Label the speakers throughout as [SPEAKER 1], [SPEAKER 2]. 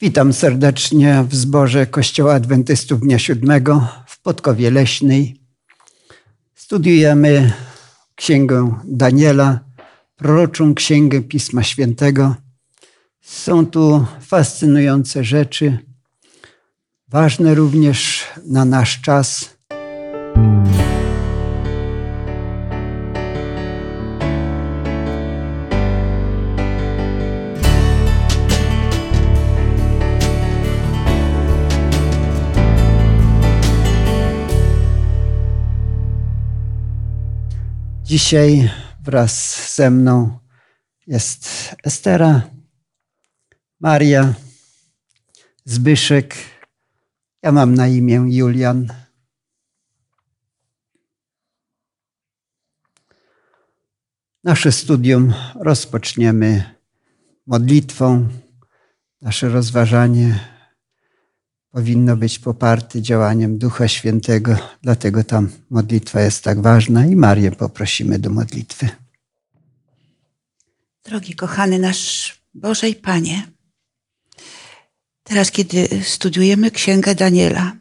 [SPEAKER 1] Witam serdecznie w zborze Kościoła Adwentystów Dnia Siódmego w Podkowie Leśnej. Studiujemy Księgę Daniela, proroczą Księgę Pisma Świętego. Są tu fascynujące rzeczy, ważne również na nasz czas. Dzisiaj wraz ze mną jest Estera, Maria, Zbyszek. Ja mam na imię Julian. Nasze studium rozpoczniemy modlitwą. Nasze rozważanie powinno być poparte działaniem Ducha Świętego, dlatego tam modlitwa jest tak ważna i Marię poprosimy do modlitwy.
[SPEAKER 2] Drogi kochany nasz Boże i Panie, teraz kiedy studiujemy Księgę Daniela,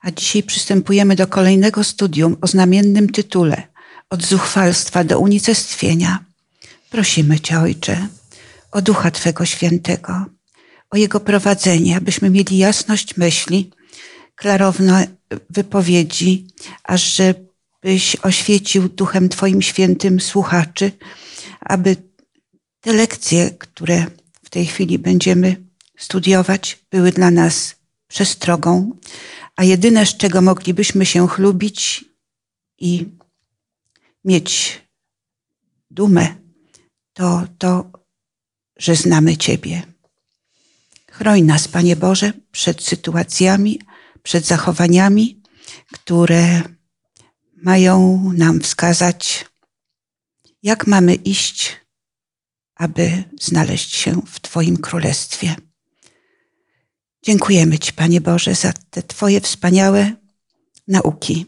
[SPEAKER 2] a dzisiaj przystępujemy do kolejnego studium o znamiennym tytule Od zuchwalstwa do unicestwienia, prosimy Cię, Ojcze, o Ducha Twego Świętego, o Jego prowadzenie, abyśmy mieli jasność myśli, klarowne wypowiedzi, aż żebyś oświecił Duchem Twoim Świętym słuchaczy, aby te lekcje, które w tej chwili będziemy studiować, były dla nas przestrogą, a jedyne, z czego moglibyśmy się chlubić i mieć dumę, to to, że znamy Ciebie Chroń nas, Panie Boże, przed sytuacjami, przed zachowaniami, które mają nam wskazać, jak mamy iść, aby znaleźć się w Twoim królestwie. Dziękujemy Ci, Panie Boże, za te Twoje wspaniałe nauki.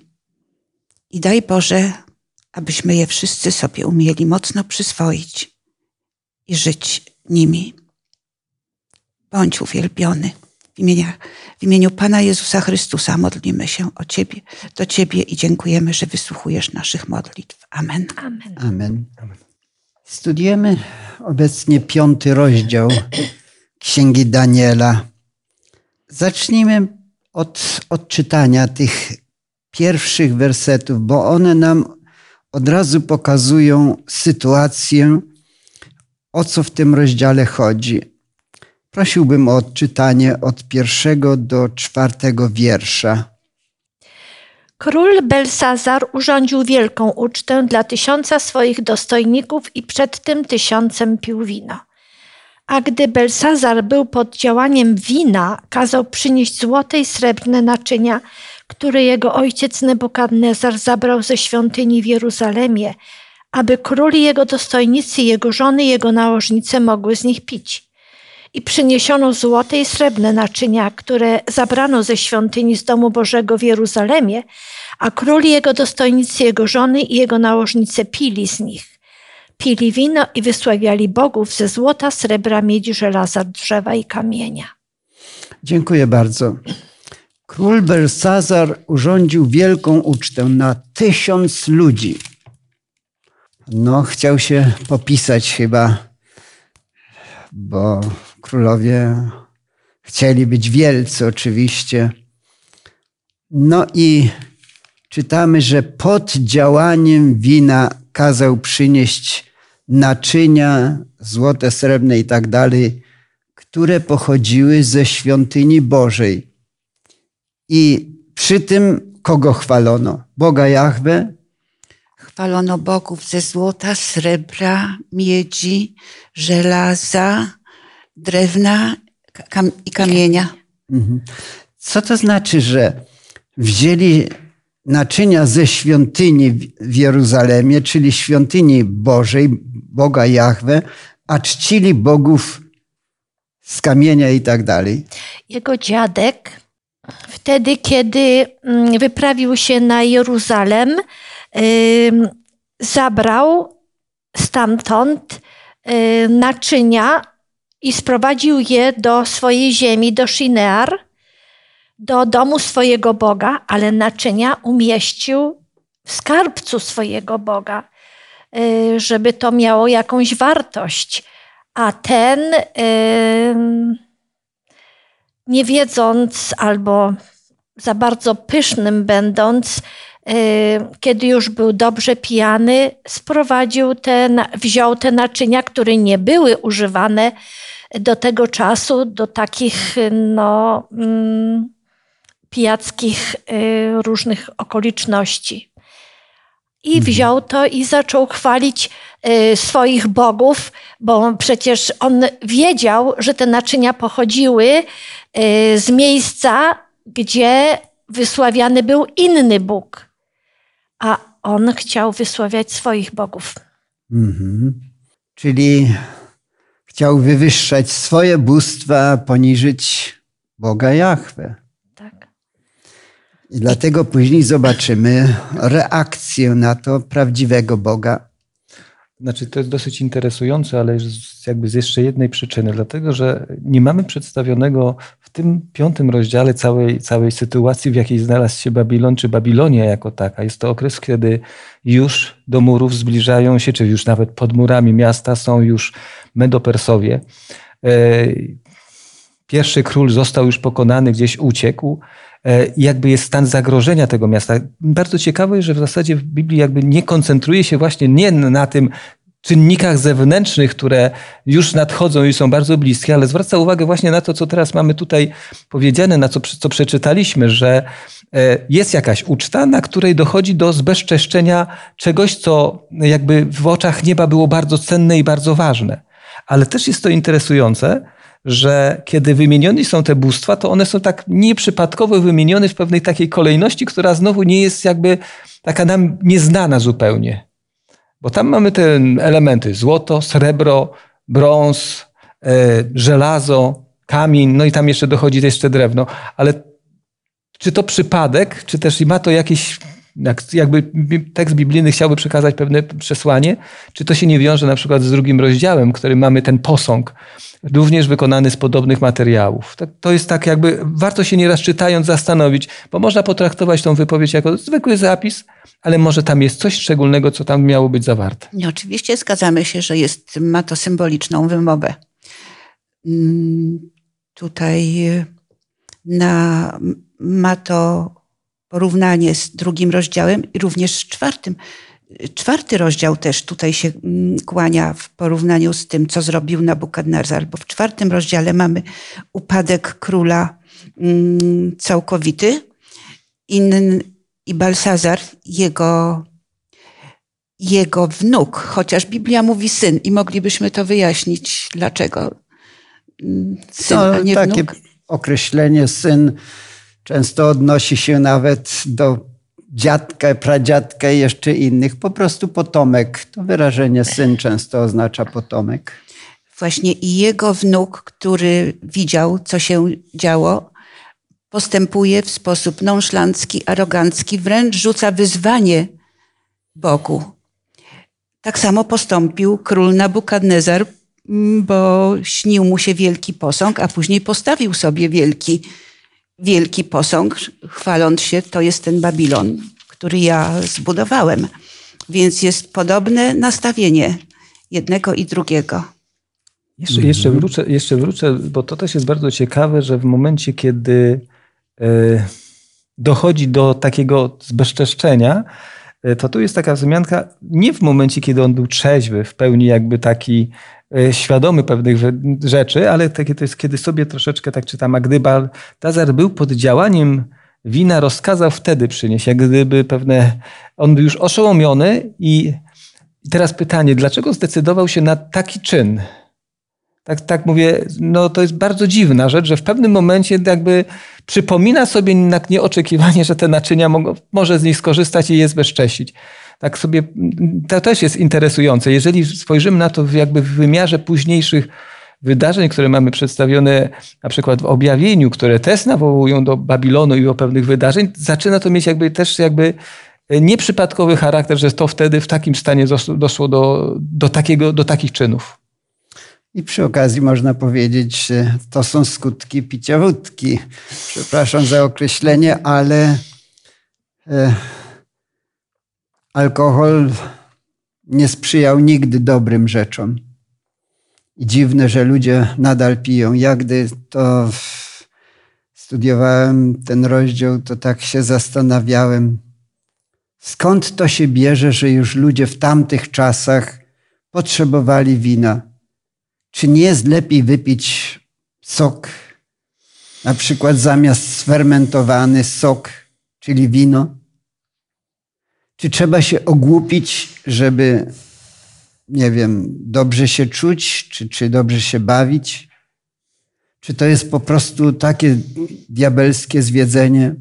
[SPEAKER 2] I daj Boże, abyśmy je wszyscy sobie umieli mocno przyswoić i żyć nimi. Bądź uwielbiony. W imieniu, w imieniu Pana Jezusa Chrystusa modlimy się o Ciebie, do Ciebie i dziękujemy, że wysłuchujesz naszych modlitw. Amen.
[SPEAKER 1] Amen. Amen. Studiujemy obecnie piąty rozdział Księgi Daniela. Zacznijmy od odczytania tych pierwszych wersetów, bo one nam od razu pokazują sytuację, o co w tym rozdziale chodzi. Prosiłbym o odczytanie od pierwszego do czwartego wiersza.
[SPEAKER 3] Król Belsazar urządził wielką ucztę dla tysiąca swoich dostojników i przed tym tysiącem pił wina. A gdy Belsazar był pod działaniem wina, kazał przynieść złote i srebrne naczynia, które jego ojciec Nebukadnezar zabrał ze świątyni w Jeruzalemie, aby król i jego dostojnicy, jego żony jego nałożnice mogły z nich pić i przyniesiono złote i srebrne naczynia, które zabrano ze świątyni z domu Bożego w Jeruzalemie, a król jego dostojnicy, jego żony i jego nałożnice pili z nich. Pili wino i wysławiali bogów ze złota, srebra, miedzi, żelaza, drzewa i kamienia.
[SPEAKER 1] Dziękuję bardzo. Król Belsazar urządził wielką ucztę na tysiąc ludzi. No, chciał się popisać chyba, bo Królowie chcieli być wielcy oczywiście. No i czytamy, że pod działaniem wina kazał przynieść naczynia złote, srebrne i tak dalej, które pochodziły ze świątyni Bożej. I przy tym kogo chwalono? Boga Jahwe?
[SPEAKER 2] Chwalono bogów ze złota, srebra, miedzi, żelaza, drewna i kamienia. Mhm.
[SPEAKER 1] Co to znaczy, że wzięli naczynia ze świątyni w Jeruzalemie, czyli świątyni Bożej, Boga Jahwe, a czcili bogów z kamienia i tak dalej?
[SPEAKER 3] Jego dziadek wtedy, kiedy mm, wyprawił się na Jeruzalem, zabrał stamtąd naczynia i sprowadził je do swojej ziemi, do Shinear, do domu swojego Boga, ale naczynia umieścił w skarbcu swojego Boga, y, żeby to miało jakąś wartość. A ten, nie wiedząc albo za bardzo pysznym będąc, y, kiedy już był dobrze pijany, sprowadził te, wziął te naczynia, które nie były używane do tego czasu, do takich no, mm, pijackich y, różnych okoliczności. I mhm. wziął to i zaczął chwalić y, swoich bogów, bo przecież on wiedział, że te naczynia pochodziły z miejsca, gdzie wysławiany był inny Bóg, a on chciał wysławiać swoich bogów. Mhm.
[SPEAKER 1] Czyli chciał wywyższać swoje bóstwa, poniżyć Boga Jahwe. Tak. I dlatego później zobaczymy reakcję na to prawdziwego Boga.
[SPEAKER 4] Znaczy, to jest dosyć interesujące, ale jakby z jeszcze jednej przyczyny, dlatego że nie mamy przedstawionego w tym piątym rozdziale całej, całej sytuacji, w jakiej znalazł się Babilon, czy Babilonia jako taka. Jest to okres, kiedy już do murów zbliżają się, czy już nawet pod murami miasta są już Medopersowie. E, pierwszy król został już pokonany, gdzieś uciekł. E, jakby jest stan zagrożenia tego miasta. Bardzo ciekawe, że w zasadzie w Biblii jakby nie koncentruje się właśnie nie na tym czynnikach zewnętrznych, które już nadchodzą i są bardzo bliskie, ale zwraca uwagę właśnie na to, co teraz mamy tutaj powiedziane, na co, co przeczytaliśmy, że e, jest jakaś uczta, na której dochodzi do zbezczeszczenia czegoś, co jakby w oczach nieba było bardzo cenne i bardzo ważne. Ale też jest to interesujące, że kiedy wymienione są te bóstwa, to one są tak nieprzypadkowo wymienione w pewnej takiej kolejności, która znowu nie jest jakby taka nam nieznana zupełnie. Bo tam mamy te elementy złoto, srebro, brąz, e, żelazo, kamień, no i tam jeszcze dochodzi jeszcze drewno. Ale czy to przypadek, czy też ma to jakieś jakby tekst biblijny chciałby przekazać pewne przesłanie, czy to się nie wiąże na przykład z drugim rozdziałem, który mamy ten posąg, również wykonany z podobnych materiałów. To jest tak jakby, warto się nieraz czytając zastanowić, bo można potraktować tą wypowiedź jako zwykły zapis, ale może tam jest coś szczególnego, co tam miało być zawarte.
[SPEAKER 2] Nie, oczywiście zgadzamy się, że jest, ma to symboliczną wymowę. Mm, tutaj na, ma to porównanie z drugim rozdziałem i również z czwartym. Czwarty rozdział też tutaj się mm, kłania w porównaniu z tym, co zrobił Nabukadnezar, bo w czwartym rozdziale mamy upadek króla mm, całkowity i Balsazar, jego, jego wnuk, chociaż Biblia mówi syn i moglibyśmy to wyjaśnić, dlaczego
[SPEAKER 1] mm, syn, no, a nie takie wnuk. określenie syn często odnosi się nawet do dziadka, pradziadka i jeszcze innych. Po prostu potomek. To wyrażenie syn często oznacza potomek.
[SPEAKER 2] Właśnie i jego wnuk, który widział, co się działo, postępuje w sposób nonszlancki, arogancki, wręcz rzuca wyzwanie Bogu. Tak samo postąpił król Nabukadnezar, bo śnił mu się wielki posąg, a później postawił sobie wielki wielki posąg, chwaląc się, to jest ten Babilon, który ja zbudowałem. Więc jest podobne nastawienie jednego i drugiego.
[SPEAKER 4] Jeszcze, jeszcze, wrócę, jeszcze wrócę, bo to też jest bardzo ciekawe, że w momencie, kiedy e, dochodzi do takiego zbezczeszczenia, e, to tu jest taka wzmianka nie w momencie, kiedy on był trzeźwy, w pełni jakby taki świadomy pewnych rzeczy, ale takie to jest, kiedy sobie troszeczkę tak czytam, a gdy Baltazar był pod działaniem wina, rozkazał wtedy przynieść, jak gdyby pewne, on był już oszołomiony i teraz pytanie, dlaczego zdecydował się na taki czyn? Tak, tak mówię, no to jest bardzo dziwna rzecz, że w pewnym momencie jakby przypomina sobie jednak nieoczekiwanie, że te naczynia mogą, może z nich skorzystać i je zbezcześcić tak sobie, to też jest interesujące. Jeżeli spojrzymy na to jakby w wymiarze późniejszych wydarzeń, które mamy przedstawione na przykład w objawieniu, które też nawołują do Babilonu i do pewnych wydarzeń, zaczyna to mieć jakby też jakby nieprzypadkowy charakter, że to wtedy w takim stanie doszło do, do, takiego, do takich czynów.
[SPEAKER 1] I przy okazji można powiedzieć, to są skutki picia wódki. Przepraszam za określenie, ale e, alkohol nie sprzyjał nigdy dobrym rzeczom. I dziwne, że ludzie nadal piją. Ja gdy to studiowałem ten rozdział, to tak się zastanawiałem, skąd to się bierze, że już ludzie w tamtych czasach potrzebowali wina. Czy nie jest lepiej wypić sok, na przykład zamiast sfermentowany sok, czyli wino? Czy trzeba się ogłupić, żeby, nie wiem, dobrze się czuć, czy, czy dobrze się bawić? Czy to jest po prostu takie diabelskie zwiedzenie?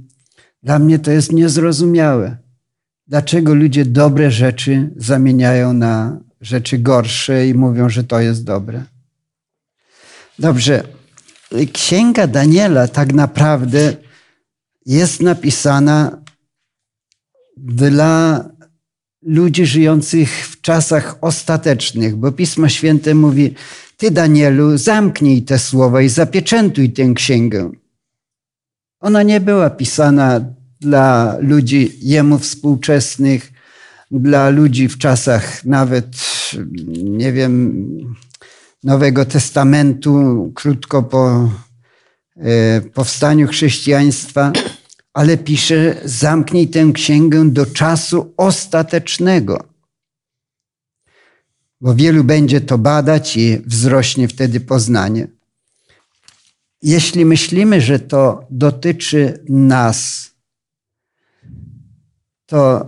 [SPEAKER 1] Dla mnie to jest niezrozumiałe. Dlaczego ludzie dobre rzeczy zamieniają na rzeczy gorsze i mówią, że to jest dobre? Dobrze. Księga Daniela tak naprawdę jest napisana dla ludzi żyjących w czasach ostatecznych, bo Pismo Święte mówi: Ty, Danielu, zamknij te słowa i zapieczętuj tę księgę. Ona nie była pisana dla ludzi jemu współczesnych, dla ludzi w czasach nawet, nie wiem, Nowego Testamentu, krótko po e, powstaniu chrześcijaństwa, ale pisze: zamknij tę księgę do czasu ostatecznego. Bo wielu będzie to badać i wzrośnie wtedy poznanie. Jeśli myślimy, że to dotyczy nas, to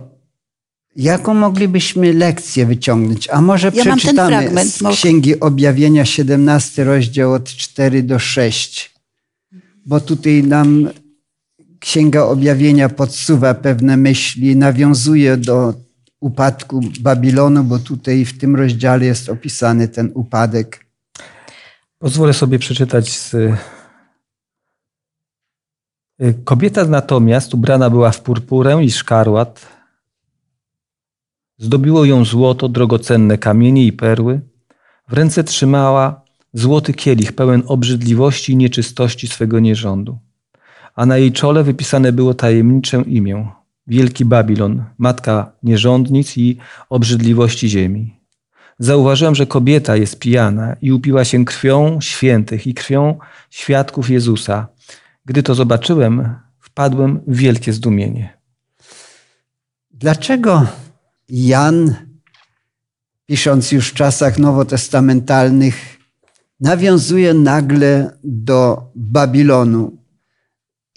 [SPEAKER 1] jaką moglibyśmy lekcję wyciągnąć? A może ja przeczytamy z Księgi Objawienia 17 rozdział od 4 do 6, bo tutaj nam Księga Objawienia podsuwa pewne myśli, nawiązuje do upadku Babilonu, bo tutaj w tym rozdziale jest opisany ten upadek.
[SPEAKER 4] Pozwolę sobie przeczytać z Y, kobieta natomiast ubrana była w purpurę i szkarłat. Zdobiło ją złoto, drogocenne kamienie i perły. W ręce trzymała złoty kielich pełen obrzydliwości i nieczystości swego nierządu. A na jej czole wypisane było tajemnicze imię Wielki Babilon, matka nierządnic i obrzydliwości ziemi. Zauważyłem, że kobieta jest pijana i upiła się krwią świętych i krwią świadków Jezusa gdy to zobaczyłem, wpadłem w wielkie zdumienie.
[SPEAKER 1] Dlaczego Jan, pisząc już w czasach nowotestamentalnych, nawiązuje nagle do Babilonu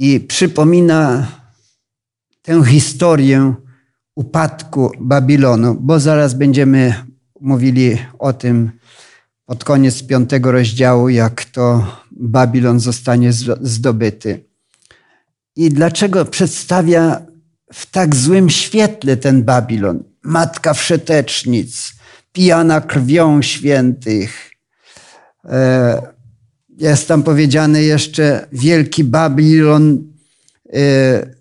[SPEAKER 1] i przypomina tę historię upadku Babilonu, bo zaraz będziemy mówili o tym pod koniec piątego rozdziału, jak to Babilon zostanie zdobyty. I dlaczego przedstawia w tak złym świetle ten Babilon? Matka wszetecznic, pijana krwią świętych. E, jest tam powiedziane jeszcze wielki Babilon, e,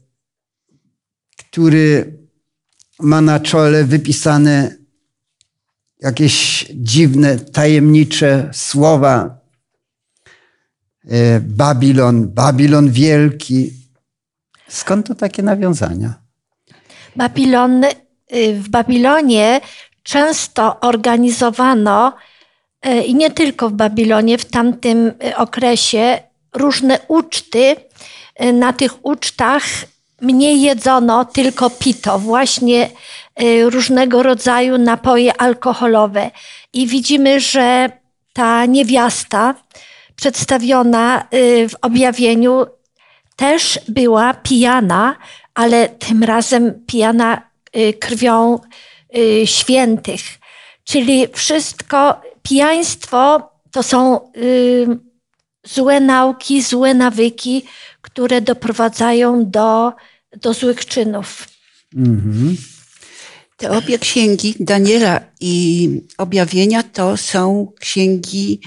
[SPEAKER 1] który ma na czole wypisane jakieś dziwne, tajemnicze słowa. E, Babilon, Babilon wielki. Skąd to takie nawiązania?
[SPEAKER 3] Babilon, y, w Babilonie często organizowano y, i nie tylko w Babilonie, w tamtym y, okresie różne uczty. Na tych ucztach mniej jedzono, tylko pito. Właśnie różnego rodzaju napoje alkoholowe. I widzimy, że ta niewiasta przedstawiona w objawieniu też była pijana, ale tym razem pijana krwią świętych. Czyli wszystko, pijaństwo to są złe nauki, złe nawyki, które doprowadzają do, do złych czynów. Mhm.
[SPEAKER 2] Te obie księgi, Daniela i Objawienia, to są księgi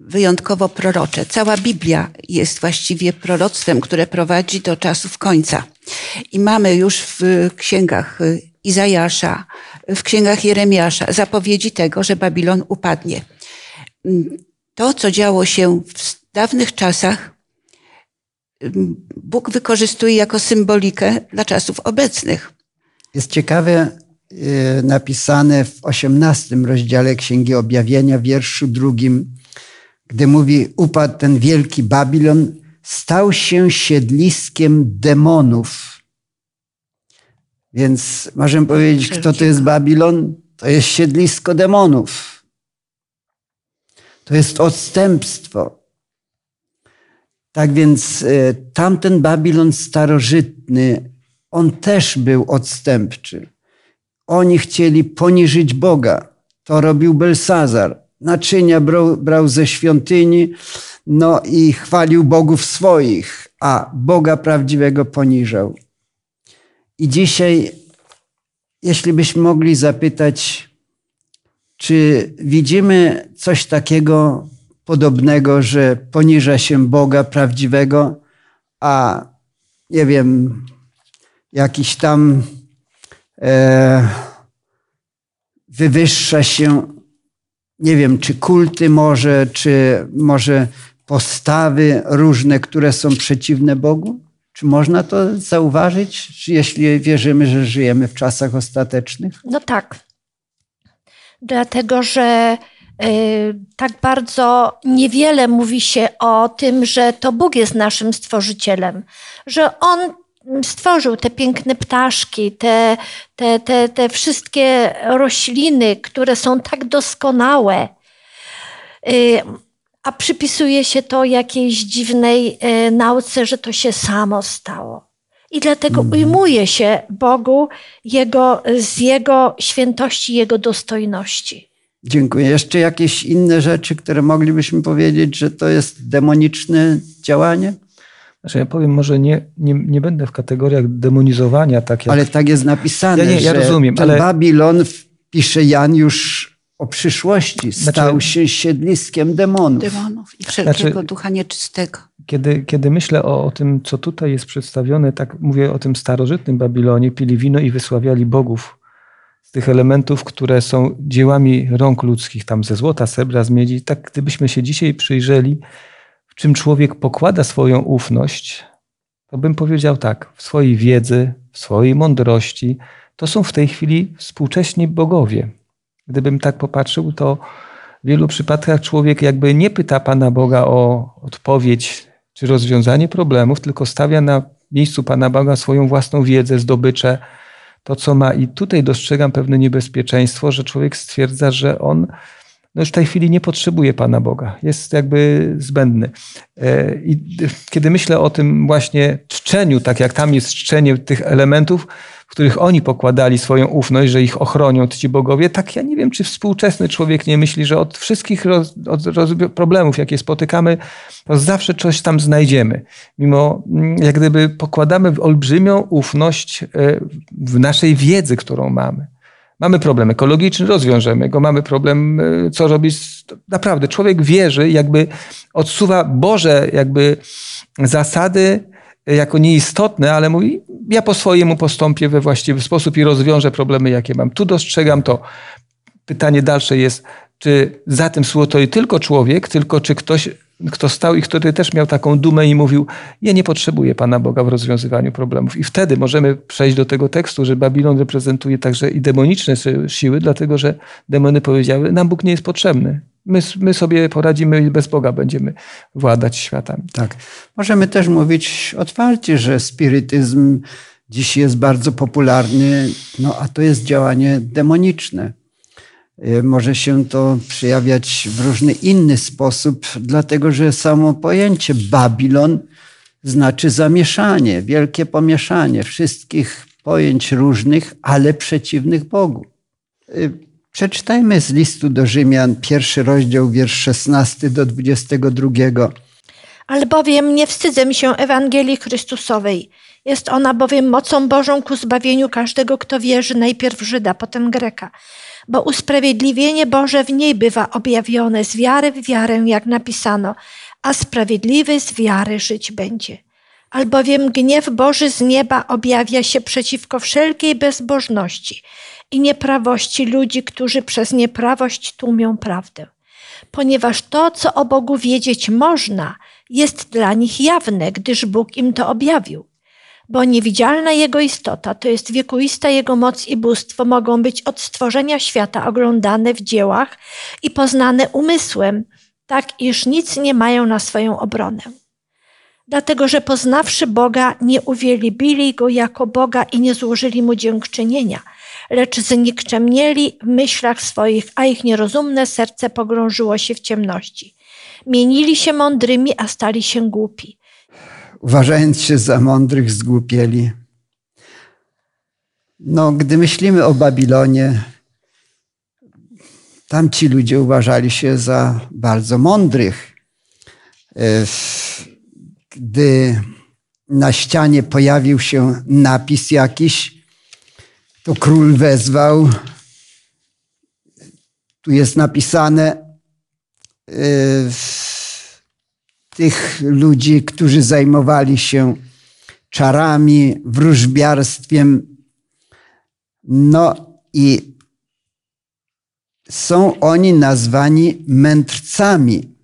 [SPEAKER 2] wyjątkowo prorocze. Cała Biblia jest właściwie proroctwem, które prowadzi do czasów końca. I mamy już w księgach Izajasza, w księgach Jeremiasza zapowiedzi tego, że Babilon upadnie. to, co działo się w dawnych czasach, Bóg wykorzystuje jako symbolikę dla czasów obecnych.
[SPEAKER 1] Jest ciekawe y, napisane w osiemnastym rozdziale Księgi Objawienia, wierszu drugim, gdy mówi, upadł ten wielki Babilon, stał się siedliskiem demonów. Więc możemy powiedzieć, kto to jest Babilon? To jest siedlisko demonów. To jest odstępstwo. Tak więc e, tamten Babilon starożytny, on też był odstępczy. Oni chcieli poniżyć Boga. To robił Belsazar. Naczynia brał, brał ze świątyni, no i chwalił bogów swoich, a Boga prawdziwego poniżał. I dzisiaj, jeśli byśmy mogli zapytać, czy widzimy coś takiego podobnego, że poniża się Boga prawdziwego, a nie wiem, jakiś tam e, wywyższa się, nie wiem, czy kulty może, czy może postawy różne, które są przeciwne Bogu? Czy można to zauważyć, jeśli wierzymy, że żyjemy w czasach ostatecznych?
[SPEAKER 3] No tak. Dlatego, że y, tak bardzo niewiele mówi się o tym, że to Bóg jest naszym stworzycielem, że On stworzył te piękne ptaszki, te, te, te, te wszystkie rośliny, które są tak doskonałe. A przypisuje się to jakiejś dziwnej e, nauce, że to się samo stało. I dlatego mhm. ujmuje się Bogu jego, z Jego świętości, Jego dostojności.
[SPEAKER 1] Dziękuję. Jeszcze jakieś inne rzeczy, które moglibyśmy powiedzieć, że to jest demoniczne działanie?
[SPEAKER 4] Znaczy ja powiem, może nie, nie, nie będę w kategoriach demonizowania. Tak jak...
[SPEAKER 1] Ale tak jest napisane,
[SPEAKER 4] ja, nie, ja
[SPEAKER 1] że
[SPEAKER 4] rozumiem,
[SPEAKER 1] ten
[SPEAKER 4] ale...
[SPEAKER 1] Babilon, pisze Jan, już o przyszłości. Stał znaczy, się siedliskiem demonów.
[SPEAKER 2] Demonów i wszelkiego znaczy, ducha nieczystego.
[SPEAKER 4] Kiedy, kiedy myślę o, o, tym, co tutaj jest przedstawione, tak mówię o tym starożytnym Babilonie, pili wino i wysławiali bogów z tych elementów, które są dziełami rąk ludzkich, tam ze złota, srebra, z miedzi. Tak gdybyśmy się dzisiaj przyjrzeli, w czym człowiek pokłada swoją ufność, to bym powiedział tak, w swojej wiedzy, w swojej mądrości, to są w tej chwili współcześni bogowie. Gdybym tak popatrzył, to w wielu przypadkach człowiek jakby nie pyta Pana Boga o odpowiedź czy rozwiązanie problemów, tylko stawia na miejscu Pana Boga swoją własną wiedzę, zdobycze, to co ma. I tutaj dostrzegam pewne niebezpieczeństwo, że człowiek stwierdza, że on no już w tej chwili nie potrzebuje Pana Boga. Jest jakby zbędny. E, I kiedy myślę o tym właśnie czczeniu, tak jak tam jest czczenie tych elementów, w których oni pokładali swoją ufność, że ich ochronią ci bogowie, tak ja nie wiem, czy współczesny człowiek nie myśli, że od wszystkich roz, od roz, problemów, jakie spotykamy, to zawsze coś tam znajdziemy. Mimo mm, jak gdyby pokładamy olbrzymią ufność e, w naszej wiedzy, którą mamy. Mamy problem ekologiczny, rozwiążemy go. Mamy problem, e, co robić. Naprawdę, człowiek wierzy, jakby odsuwa Boże jakby zasady jako nieistotne, ale mówi, ja po swojemu postąpię we właściwy sposób i rozwiążę problemy, jakie mam. Tu dostrzegam to. Pytanie dalsze jest, czy za tym stoi tylko człowiek, tylko czy ktoś, kto stał i który też miał taką dumę i mówił, ja nie potrzebuję Pana Boga w rozwiązywaniu problemów. I wtedy możemy przejść do tego tekstu, że Babilon reprezentuje także i demoniczne siły, dlatego że demony powiedziały, nam Bóg nie jest potrzebny. My, my sobie poradzimy i bez Boga będziemy władać światami.
[SPEAKER 1] Tak. Możemy też mówić otwarcie, że spirytyzm dziś jest bardzo popularny, no a to jest działanie demoniczne. Y, może się to przejawiać w różny inny sposób, dlatego że samo pojęcie Babilon znaczy zamieszanie, wielkie pomieszanie wszystkich pojęć różnych, ale przeciwnych Bogu. Y, Przeczytajmy z listu do Rzymian, pierwszy rozdział, wiersz 16 do 22.
[SPEAKER 3] Albowiem nie wstydzę się Ewangelii Chrystusowej. Jest ona bowiem mocą Bożą ku zbawieniu każdego, kto wierzy, najpierw Żyda, potem Greka. Bo usprawiedliwienie Boże w niej bywa objawione z wiary w wiarę, jak napisano, a sprawiedliwy z wiary żyć będzie. Albowiem gniew Boży z nieba objawia się przeciwko wszelkiej bezbożności i nieprawości ludzi, którzy przez nieprawość tłumią prawdę. ponieważ to, co o Bogu wiedzieć można, jest dla nich jawne, gdyż Bóg im to objawił. Bo niewidzialna Jego istota, to jest wiekuista Jego moc i bóstwo, mogą być od stworzenia świata oglądane w dziełach i poznane umysłem, tak iż nic nie mają na swoją obronę. Dlatego, że poznawszy Boga, nie uwielbili Go jako Boga i nie złożyli Mu dziękczynienia, lecz znikczemnieli w myślach swoich, a ich nierozumne serce pogrążyło się w ciemności. Mienili się mądrymi, a stali się głupi.
[SPEAKER 1] Uważając się za mądrych, zgłupieli. No, gdy myślimy o Babilonie, tamci ludzie uważali się za bardzo mądrych. E, gdy na ścianie pojawił się napis jakiś, to król wezwał. Tu jest napisane yy, tych ludzi, którzy zajmowali się czarami, wróżbiarstwem. No i są oni nazwani mędrcami.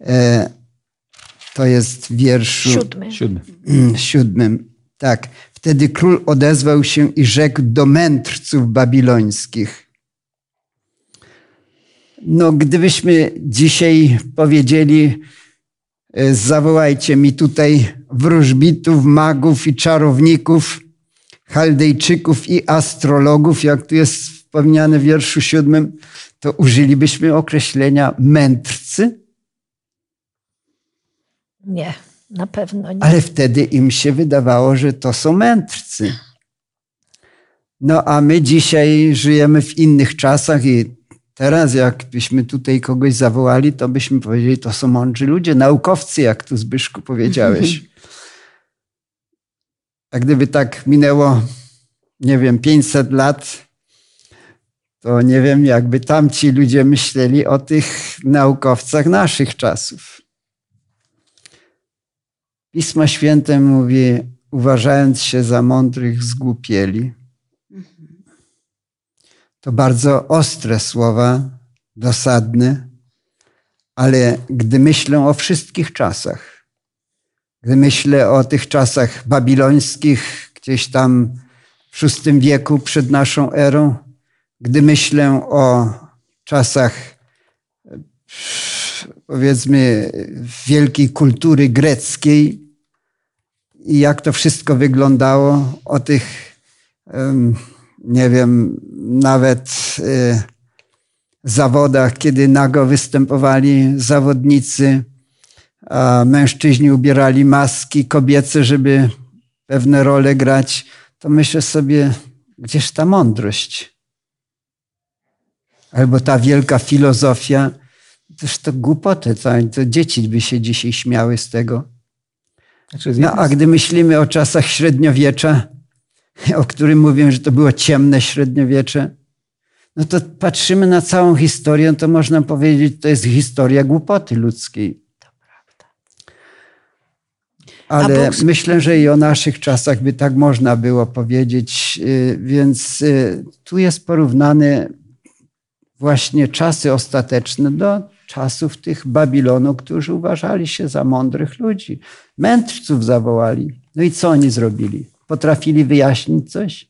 [SPEAKER 1] E, to jest w wierszu
[SPEAKER 3] Siódmy.
[SPEAKER 4] Siódmy.
[SPEAKER 1] siódmym. Tak. Wtedy król odezwał się i rzekł do mędrców babilońskich. No, gdybyśmy dzisiaj powiedzieli, e, zawołajcie mi tutaj wróżbitów, magów i czarowników, chaldejczyków i astrologów, jak tu jest wspomniane w wierszu siódmym, to użylibyśmy określenia mędrcy?
[SPEAKER 3] Nie, na pewno nie.
[SPEAKER 1] Ale wtedy im się wydawało, że to są mędrcy. No a my dzisiaj żyjemy w innych czasach i teraz jakbyśmy tutaj kogoś zawołali, to byśmy powiedzieli, to są mądrzy ludzie, naukowcy, jak tu Zbyszku powiedziałeś. A gdyby tak minęło, nie wiem, 500 lat, to nie wiem, jakby tamci ludzie myśleli o tych naukowcach naszych czasów. Pismo Święte mówi, uważając się za mądrych, zgłupieli. To bardzo ostre słowa, dosadne, ale gdy myślę o wszystkich czasach, gdy myślę o tych czasach babilońskich, gdzieś tam w VI wieku przed naszą erą, gdy myślę o czasach powiedzmy wielkiej kultury greckiej i jak to wszystko wyglądało, o tych, nie wiem, nawet y, zawodach, kiedy nago występowali zawodnicy, a mężczyźni ubierali maski kobiece, żeby pewne role grać, to myślę sobie, gdzież ta mądrość? Albo ta wielka filozofia, Toż to głupoty, to, to dzieci by się dzisiaj śmiały z tego. Znaczy, no a gdy myślimy o czasach średniowiecza, o którym mówię, że to było ciemne średniowiecze, no to patrzymy na całą historię, to można powiedzieć, to jest historia głupoty ludzkiej. To prawda. Ale Bóg... myślę, że i o naszych czasach by tak można było powiedzieć, y, więc y, tu jest porównany właśnie czasy ostateczne do czasów tych Babilonu, którzy uważali się za mądrych ludzi. Mędrców zawołali. No i co oni zrobili? Potrafili wyjaśnić coś?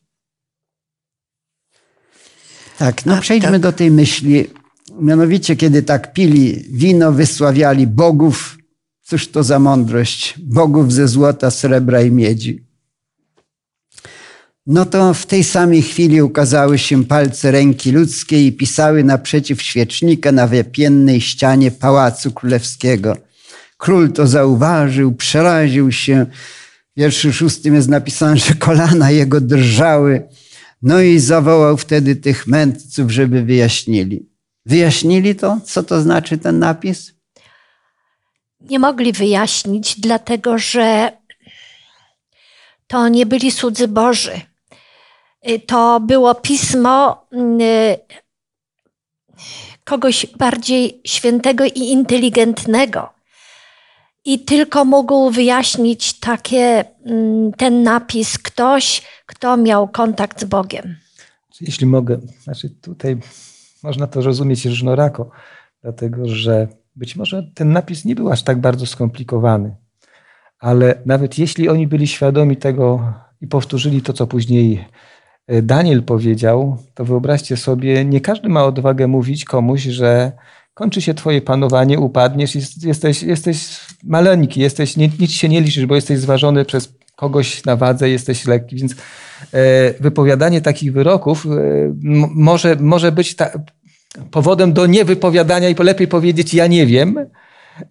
[SPEAKER 1] Tak, no przejdźmy tak. do tej myśli. Mianowicie, kiedy tak pili wino, wysławiali bogów. Cóż to za mądrość? Bogów ze złota, srebra i miedzi no to w tej samej chwili ukazały się palce ręki ludzkiej i pisały naprzeciw świecznika na wypiennej ścianie pałacu królewskiego. Król to zauważył, przeraził się. Wierszu szóstym jest napisane, że kolana jego drżały. No i zawołał wtedy tych mędrców, żeby wyjaśnili. Wyjaśnili to? Co to znaczy ten napis?
[SPEAKER 3] Nie mogli wyjaśnić, dlatego że to nie byli cudzy Boży. Y, to było pismo y, kogoś bardziej świętego i inteligentnego. I tylko mógł wyjaśnić takie, mm, ten napis ktoś, kto miał kontakt z Bogiem.
[SPEAKER 4] Jeśli mogę, znaczy tutaj można to rozumieć różnorako, dlatego że być może ten napis nie był aż tak bardzo skomplikowany, ale nawet jeśli oni byli świadomi tego i powtórzyli to, co później e, Daniel powiedział, to wyobraźcie sobie, nie każdy ma odwagę mówić komuś, że kończy się twoje panowanie, upadniesz, jesteś, jesteś maleńki, jesteś, nic się nie liczysz, bo jesteś zważony przez kogoś na wadze, jesteś lekki, więc e, wypowiadanie takich wyroków e, może, może być ta, powodem do niewypowiadania i lepiej powiedzieć ja nie wiem,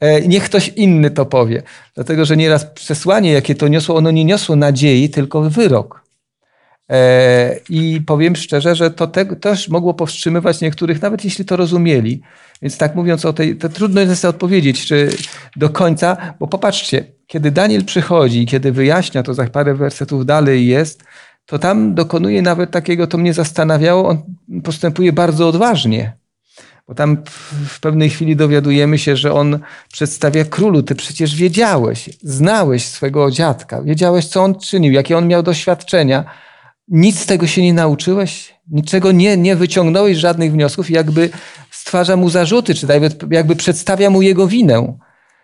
[SPEAKER 4] e, niech ktoś inny to powie. Dlatego, że nieraz przesłanie, jakie to niosło, ono nie niosło nadziei, tylko wyrok. I powiem szczerze, że to te, też mogło powstrzymywać niektórych, nawet jeśli to rozumieli. Więc tak mówiąc o tej, to trudno jest odpowiedzieć czy do końca, bo popatrzcie, kiedy Daniel przychodzi, kiedy wyjaśnia to za parę wersetów dalej jest, to tam dokonuje nawet takiego, to mnie zastanawiało, on postępuje bardzo odważnie. Bo tam w pewnej chwili dowiadujemy się, że on przedstawia królu, ty przecież wiedziałeś, znałeś swego dziadka, wiedziałeś, co on czynił, jakie on miał doświadczenia. Nic z tego się nie nauczyłeś, niczego nie, nie wyciągnąłeś żadnych wniosków, jakby stwarza mu zarzuty, czy nawet jakby przedstawia mu jego winę.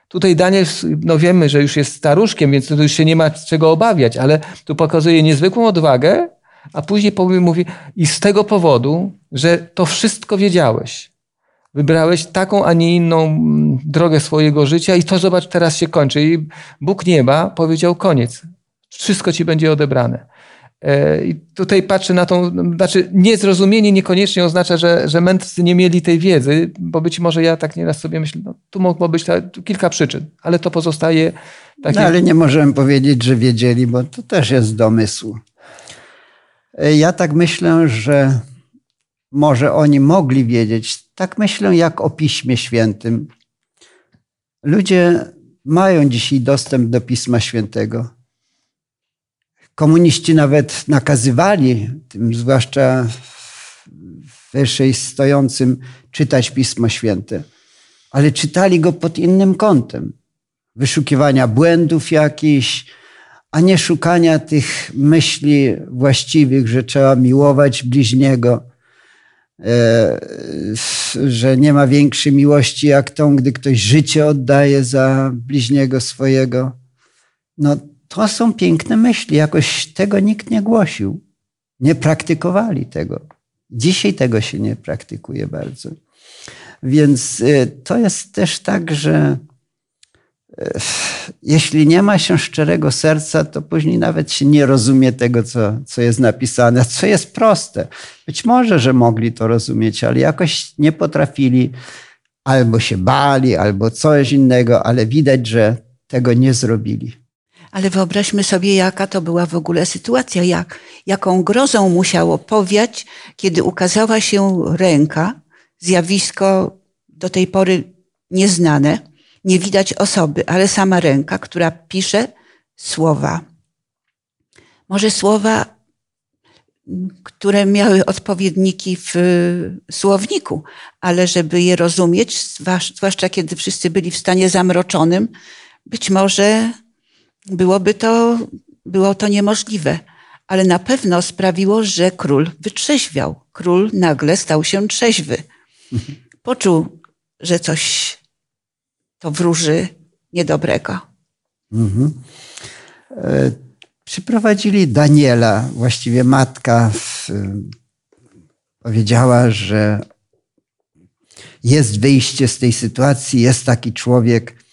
[SPEAKER 4] Tutaj Daniel, no wiemy, że już jest staruszkiem, więc tu już się nie ma czego obawiać, ale tu pokazuje niezwykłą odwagę, a później mówi, i z tego powodu, że to wszystko wiedziałeś. Wybrałeś taką, a nie inną mm, drogę swojego życia i to zobacz, teraz się kończy. I Bóg nieba powiedział koniec. Wszystko ci będzie odebrane. E, I tutaj patrzę na tą, znaczy niezrozumienie niekoniecznie oznacza, że, że mędrcy nie mieli tej wiedzy, bo być może ja tak nieraz sobie myślę, no, tu mogło być ta, kilka przyczyn, ale to pozostaje takie...
[SPEAKER 1] No ale nie możemy powiedzieć, że wiedzieli, bo to też jest domysł. E, ja tak myślę, że może oni mogli wiedzieć, tak myślę jak o Piśmie Świętym. Ludzie mają dzisiaj dostęp do Pisma Świętego Komuniści nawet nakazywali, tym zwłaszcza wyżej stojącym, czytać Pismo Święte, ale czytali go pod innym kątem. Wyszukiwania błędów jakichś, a nie szukania tych myśli właściwych, że trzeba miłować bliźniego, e, że nie ma większej miłości jak tą, gdy ktoś życie oddaje za bliźniego swojego. No, to są piękne myśli. Jakoś tego nikt nie głosił. Nie praktykowali tego. Dzisiaj tego się nie praktykuje bardzo. Więc y, to jest też tak, że y, jeśli nie ma się szczerego serca, to później nawet się nie rozumie tego, co, co jest napisane, co jest proste. Być może, że mogli to rozumieć, ale jakoś nie potrafili, albo się bali, albo coś innego, ale widać, że tego nie zrobili.
[SPEAKER 2] Ale wyobraźmy sobie, jaka to była w ogóle sytuacja, jak, jaką grozą musiało powiać, kiedy ukazała się ręka, zjawisko do tej pory nieznane, nie widać osoby, ale sama ręka, która pisze słowa. Może słowa, które miały odpowiedniki w słowniku, ale żeby je rozumieć, zwłaszcza kiedy wszyscy byli w stanie zamroczonym, być może byłoby to, było to niemożliwe. Ale na pewno sprawiło, że król wytrzeźwiał. Król nagle stał się trzeźwy. Poczuł, że coś to wróży niedobrego. Mhm.
[SPEAKER 1] E, przyprowadzili Daniela, właściwie matka w, powiedziała, że jest wyjście z tej sytuacji, jest taki człowiek,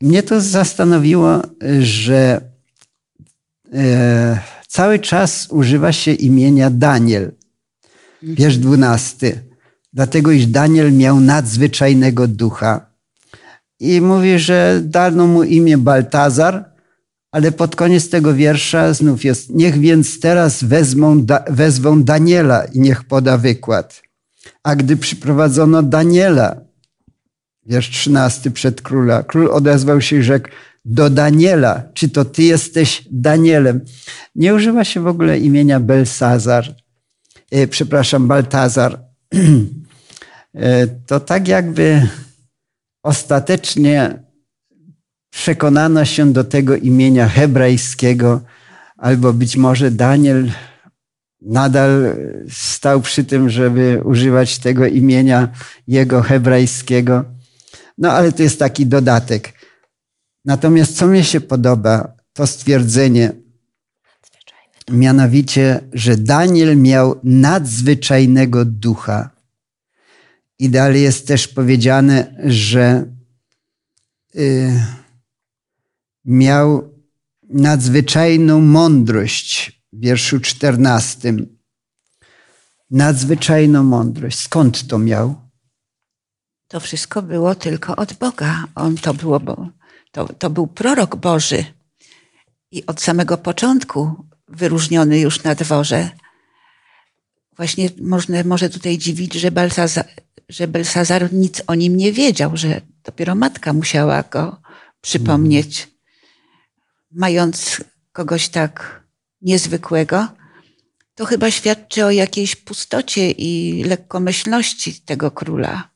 [SPEAKER 1] mnie to zastanowiło, że e, cały czas używa się imienia Daniel. Wiersz dwunasty. Dlatego, iż Daniel miał nadzwyczajnego ducha. I mówi, że dano mu imię Baltazar, ale pod koniec tego wiersza znów jest, niech więc teraz wezmą, da, wezwą Daniela i niech poda wykład. A gdy przyprowadzono Daniela, wiersz 13 przed króla. Król odezwał się i rzekł do Daniela, czy to ty jesteś Danielem? Nie używa się w ogóle imienia Belsazar, e, przepraszam, Baltazar. e, to tak jakby ostatecznie przekonano się do tego imienia hebrajskiego, albo być może Daniel nadal stał przy tym, żeby używać tego imienia jego hebrajskiego. No ale to jest taki dodatek. Natomiast co mi się podoba, to stwierdzenie, mianowicie, że Daniel miał nadzwyczajnego ducha. I dalej jest też powiedziane, że y, miał nadzwyczajną mądrość w wierszu czternastym. Nadzwyczajną mądrość. Skąd to miał?
[SPEAKER 2] To wszystko było tylko od Boga. On to było, to, to był prorok Boży. I od samego początku wyróżniony już na dworze. Właśnie można, może tutaj dziwić, że Belsazar, że Belsazar nic o nim nie wiedział, że dopiero matka musiała go przypomnieć. Mając kogoś tak niezwykłego, to chyba świadczy o jakiejś pustocie i lekkomyślności tego króla.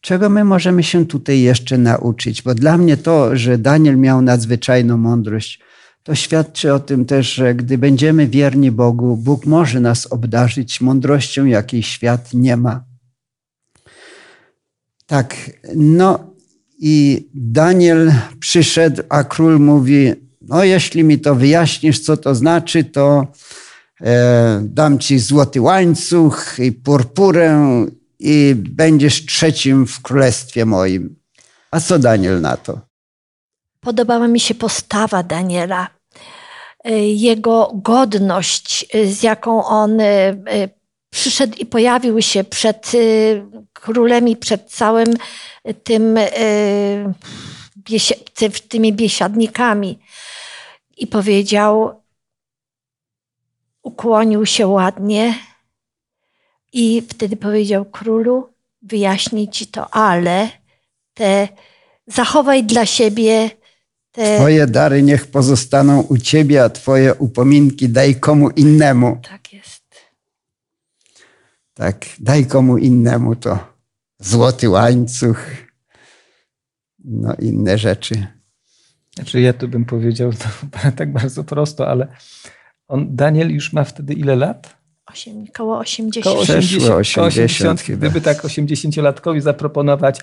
[SPEAKER 1] Czego my możemy się tutaj jeszcze nauczyć? Bo dla mnie to, że Daniel miał nadzwyczajną mądrość, to świadczy o tym też, że gdy będziemy wierni Bogu, Bóg może nas obdarzyć mądrością, jakiej świat nie ma. Tak, no i Daniel przyszedł, a król mówi: No, jeśli mi to wyjaśnisz, co to znaczy, to e, dam ci złoty łańcuch i purpurę i będziesz trzecim w królestwie moim. A co Daniel na to?
[SPEAKER 3] Podobała mi się postawa Daniela, e, jego godność, e, z jaką on e, przyszedł i pojawił się przed królem i przed całym tym, tymi biesiadnikami. I powiedział, ukłonił się ładnie, i wtedy powiedział królu, wyjaśnię ci to, ale te zachowaj dla siebie te...
[SPEAKER 1] Twoje dary niech pozostaną u ciebie, a twoje upominki daj komu innemu.
[SPEAKER 3] Tak jest.
[SPEAKER 1] Tak, daj komu innemu to złoty łańcuch, no inne rzeczy.
[SPEAKER 4] Znaczy ja tu bym powiedział to tak bardzo prosto, ale on, Daniel już ma wtedy ile lat?
[SPEAKER 3] 8, koło 80.
[SPEAKER 4] Koło 80, 80 gdyby tak 80-latkowi zaproponować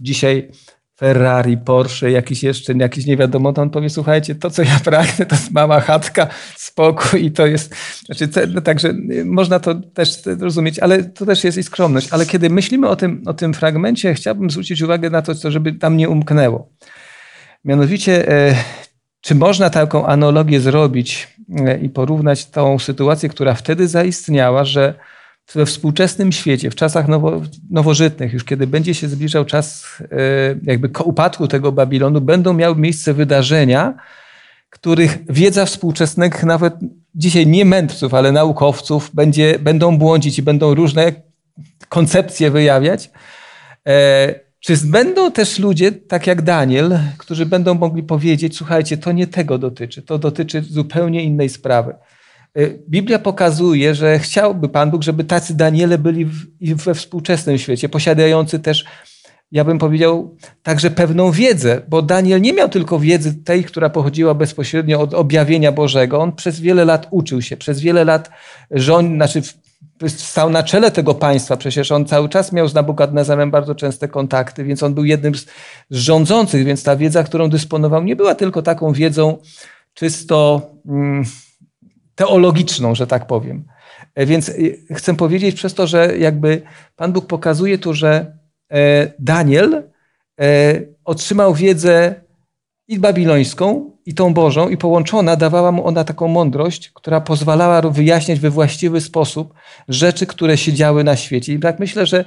[SPEAKER 4] dzisiaj Ferrari, Porsche, jakiś jeszcze, jakiś nie wiadomo, to on powie, słuchajcie, to co ja pragnę, to jest mała chatka, spokój i to jest, znaczy, no, także można to też rozumieć, ale to też jest i skromność. Ale kiedy myślimy o tym, o tym fragmencie, chciałbym zwrócić uwagę na to, żeby tam nie umknęło. Mianowicie, e, czy można taką analogię zrobić e, i porównać tą sytuację, która wtedy zaistniała, że we współczesnym świecie, w czasach nowo, nowożytnych, już kiedy będzie się zbliżał czas e, jakby upadku tego Babilonu, będą miały miejsce wydarzenia, których wiedza współczesnych, nawet dzisiaj nie mędrców, ale naukowców, będzie, będą błądzić i będą różne koncepcje wyjawiać. Czy będą też ludzie, tak jak Daniel, którzy będą mogli powiedzieć: Słuchajcie, to nie tego dotyczy, to dotyczy zupełnie innej sprawy. Y, Biblia pokazuje, że chciałby Pan Bóg, żeby tacy Daniele byli we współczesnym świecie, posiadający też, ja bym powiedział, także pewną wiedzę, bo Daniel nie miał tylko wiedzy tej, która pochodziła bezpośrednio od objawienia Bożego. On przez wiele lat uczył się, przez wiele lat rząd, znaczy stał na czele tego państwa. Przecież on cały czas miał z Nabukadnezarem bardzo częste kontakty, więc on był jednym z rządzących, więc ta wiedza, którą dysponował, nie była tylko taką wiedzą czysto mm, teologiczną, że tak powiem. E, więc e, chcę powiedzieć przez to, że jakby Pan Bóg pokazuje tu, że e, Daniel otrzymał wiedzę i babilońską, i tą Bożą, i połączona dawała mu ona taką mądrość, która pozwalała wyjaśniać we właściwy sposób rzeczy, które się działy na świecie. I tak myślę, że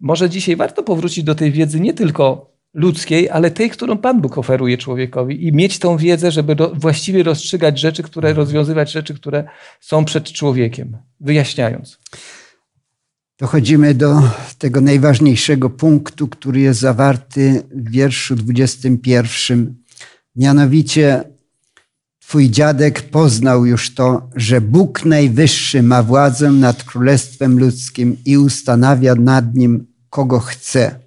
[SPEAKER 4] może dzisiaj warto powrócić do tej wiedzy nie tylko ludzkiej, ale tej, którą Pan Bóg oferuje człowiekowi i mieć tą wiedzę, żeby do, właściwie rozstrzygać rzeczy, które, rozwiązywać rzeczy, które są przed człowiekiem, wyjaśniając.
[SPEAKER 1] Dochodzimy do tego najważniejszego punktu, który jest zawarty w wierszu 21 Mianowicie Twój dziadek poznał już to, że Bóg Najwyższy ma władzę nad królestwem ludzkim i ustanawia nad nim kogo chce.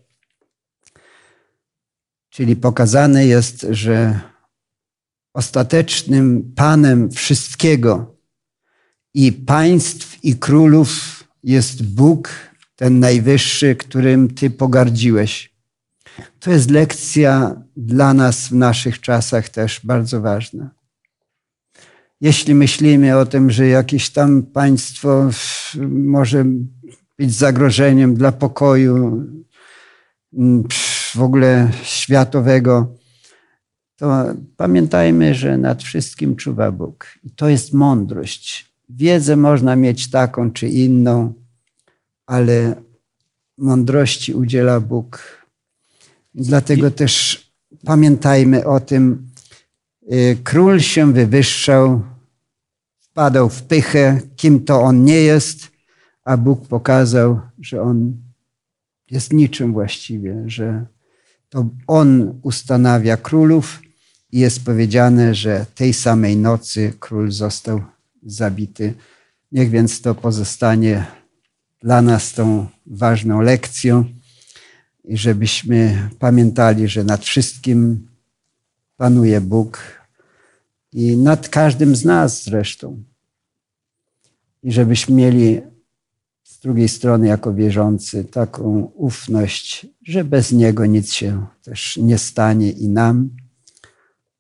[SPEAKER 1] Czyli pokazane jest, że ostatecznym Panem wszystkiego i państw i królów jest Bóg, ten najwyższy, którym Ty pogardziłeś. To jest lekcja dla nas w naszych czasach też bardzo ważna. Jeśli myślimy o tym, że jakieś tam państwo może być zagrożeniem dla pokoju mm, w ogóle światowego, to pamiętajmy, że nad wszystkim czuwa Bóg. I to jest mądrość. Wiedzę można mieć taką czy inną, ale mądrości udziela Bóg. Dlatego też pamiętajmy o tym. Y, król się wywyższał, wpadał w pychę, kim to on nie jest, a Bóg pokazał, że on jest niczym właściwie, że to on ustanawia królów i jest powiedziane, że tej samej nocy król został zabity. Niech więc to pozostanie dla nas tą ważną lekcją i żebyśmy pamiętali, że nad wszystkim panuje Bóg i nad każdym z nas zresztą. I żebyśmy mieli z drugiej strony, jako wierzący, taką ufność, że bez Niego nic się też nie stanie i nam,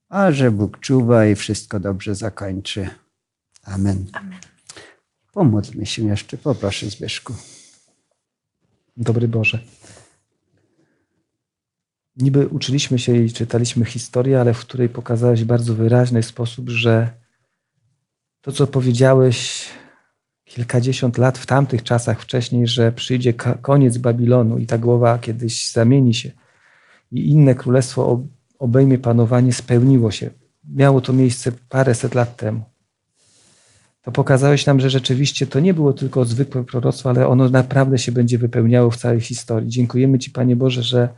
[SPEAKER 1] a że Bóg czuwa i wszystko dobrze zakończy. Amen. Amen. Pomódlmy się jeszcze, poproszę Zbyszku.
[SPEAKER 4] Dobry Boże. Niby uczyliśmy się i czytaliśmy historię, ale w której pokazałeś w bardzo wyraźny sposób, że to, co powiedziałeś kilkadziesiąt lat w tamtych czasach wcześniej, że przyjdzie koniec Babilonu i ta głowa kiedyś zamieni się i inne królestwo obejmie panowanie, spełniło się. Miało to miejsce paręset lat temu to pokazałeś nam, że rzeczywiście to nie było tylko zwykłe proroctwo, ale ono naprawdę się będzie wypełniało w całej historii. Dziękujemy Ci, Panie Boże, że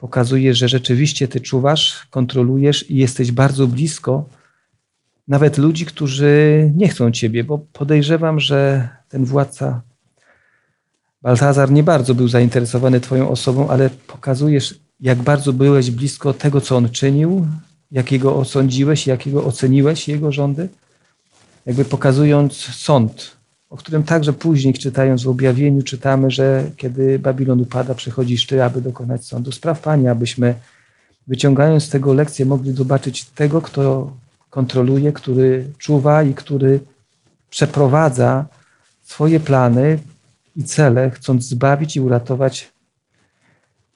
[SPEAKER 4] pokazujesz, że rzeczywiście Ty czuwasz, kontrolujesz i jesteś bardzo blisko nawet ludzi, którzy nie chcą Ciebie, bo podejrzewam, że ten władca Baltazar nie bardzo był zainteresowany Twoją osobą, ale pokazujesz, jak bardzo byłeś blisko tego, co on czynił, jakiego osądziłeś, jakiego oceniłeś jego rządy jakby pokazując sąd, o którym także później, czytając w objawieniu, czytamy, że kiedy Babilon upada, przychodzisz Ty, aby dokonać sądu. Spraw Panie, abyśmy wyciągając z tego lekcję mogli zobaczyć tego, kto kontroluje, który czuwa i który przeprowadza swoje plany i cele, chcąc zbawić i uratować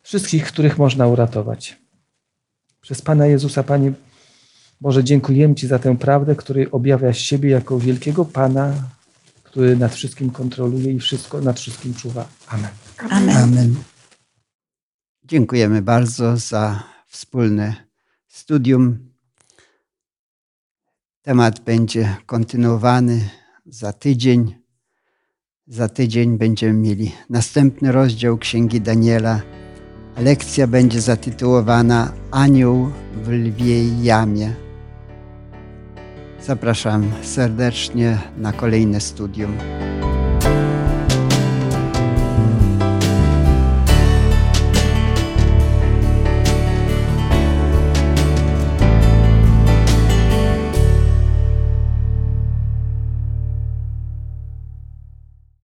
[SPEAKER 4] wszystkich, których można uratować. Przez Pana Jezusa, Panie, Boże, dziękujemy Ci za tę prawdę, który objawia siebie jako wielkiego Pana, który nad wszystkim kontroluje i wszystko nad wszystkim czuwa. Amen.
[SPEAKER 1] Amen. Amen. Dziękujemy bardzo za wspólne studium. Temat będzie kontynuowany za tydzień. Za tydzień będziemy mieli następny rozdział Księgi Daniela. Lekcja będzie zatytułowana Anioł w lwiej jamie. Zapraszam serdecznie na kolejne studium.